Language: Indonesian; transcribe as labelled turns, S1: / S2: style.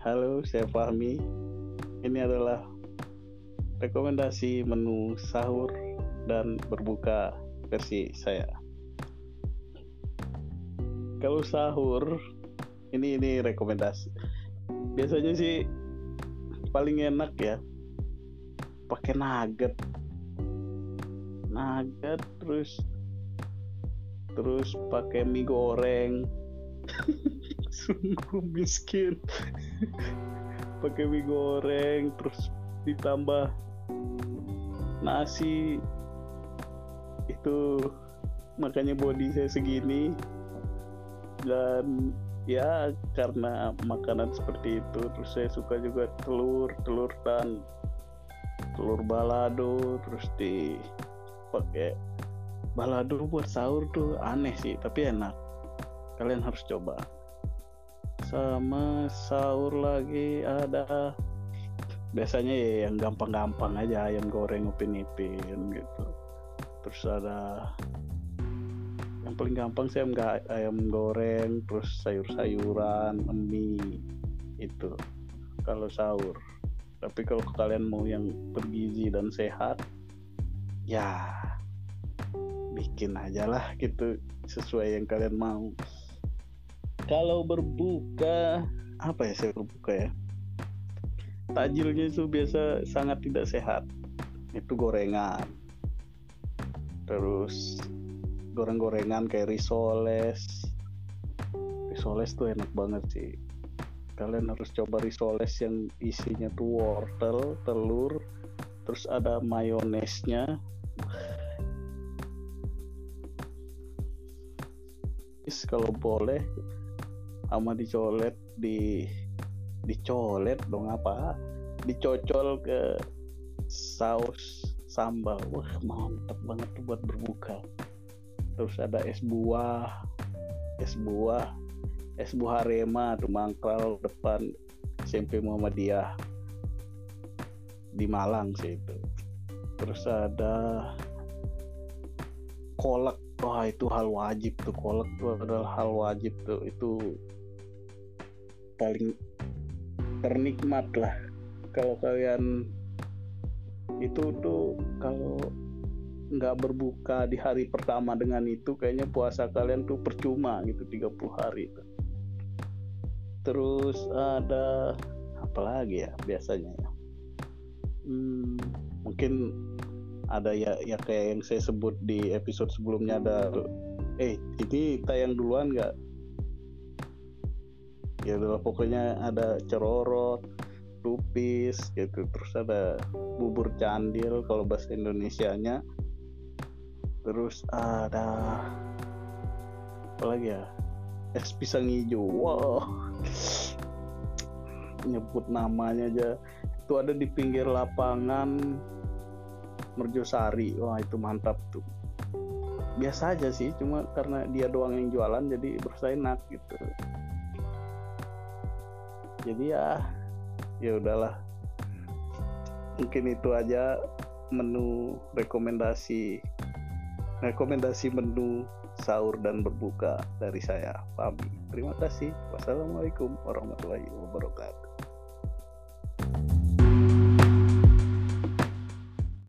S1: Halo, saya Fahmi. Ini adalah rekomendasi menu sahur dan berbuka versi saya. Kalau sahur, ini ini rekomendasi. Biasanya sih paling enak ya pakai nugget nugget terus terus pakai mie goreng sungguh miskin. Pakai mie goreng terus ditambah nasi. Itu makanya body saya segini. Dan ya karena makanan seperti itu terus saya suka juga telur telur dan telur balado terus dipakai balado buat sahur tuh aneh sih tapi enak. Kalian harus coba sama sahur lagi ada. Biasanya ya yang gampang-gampang aja ayam goreng upin ipin gitu. Terus ada yang paling gampang sih enggak ayam goreng terus sayur-sayuran mie itu. Kalau sahur. Tapi kalau kalian mau yang bergizi dan sehat ya bikin aja lah gitu sesuai yang kalian mau kalau berbuka apa ya saya berbuka ya? Tajilnya itu biasa sangat tidak sehat. Itu gorengan. Terus goreng-gorengan kayak risoles. Risoles tuh enak banget sih. Kalian harus coba risoles yang isinya tuh wortel telur terus ada mayonesnya. Kalau boleh sama dicolet di dicolet dong apa? Dicocol ke saus sambal. Wah mantap banget tuh buat berbuka. Terus ada es buah es buah es buah Arema tuh mangkal depan SMP Muhammadiyah di Malang sih itu. Terus ada kolak. Wah itu hal wajib tuh kolak tuh adalah hal wajib tuh. Itu paling ternikmat lah. Kalau kalian itu tuh kalau nggak berbuka di hari pertama dengan itu kayaknya puasa kalian tuh percuma gitu 30 hari itu. terus ada apa lagi ya biasanya ya? Hmm, mungkin ada ya ya kayak yang saya sebut di episode sebelumnya ada eh ini tayang duluan nggak udah pokoknya ada cerorot lupis gitu. Terus ada bubur candil kalau bahasa Indonesianya. Terus ada apa lagi ya? Es pisang hijau. Wow. Nyebut namanya aja. Itu ada di pinggir lapangan Merjosari. Wah itu mantap tuh. Biasa aja sih cuma karena dia doang yang jualan jadi berasa enak gitu jadi ya ya udahlah. Mungkin itu aja menu rekomendasi rekomendasi menu sahur dan berbuka dari saya Fami terima kasih. Wassalamualaikum warahmatullahi wabarakatuh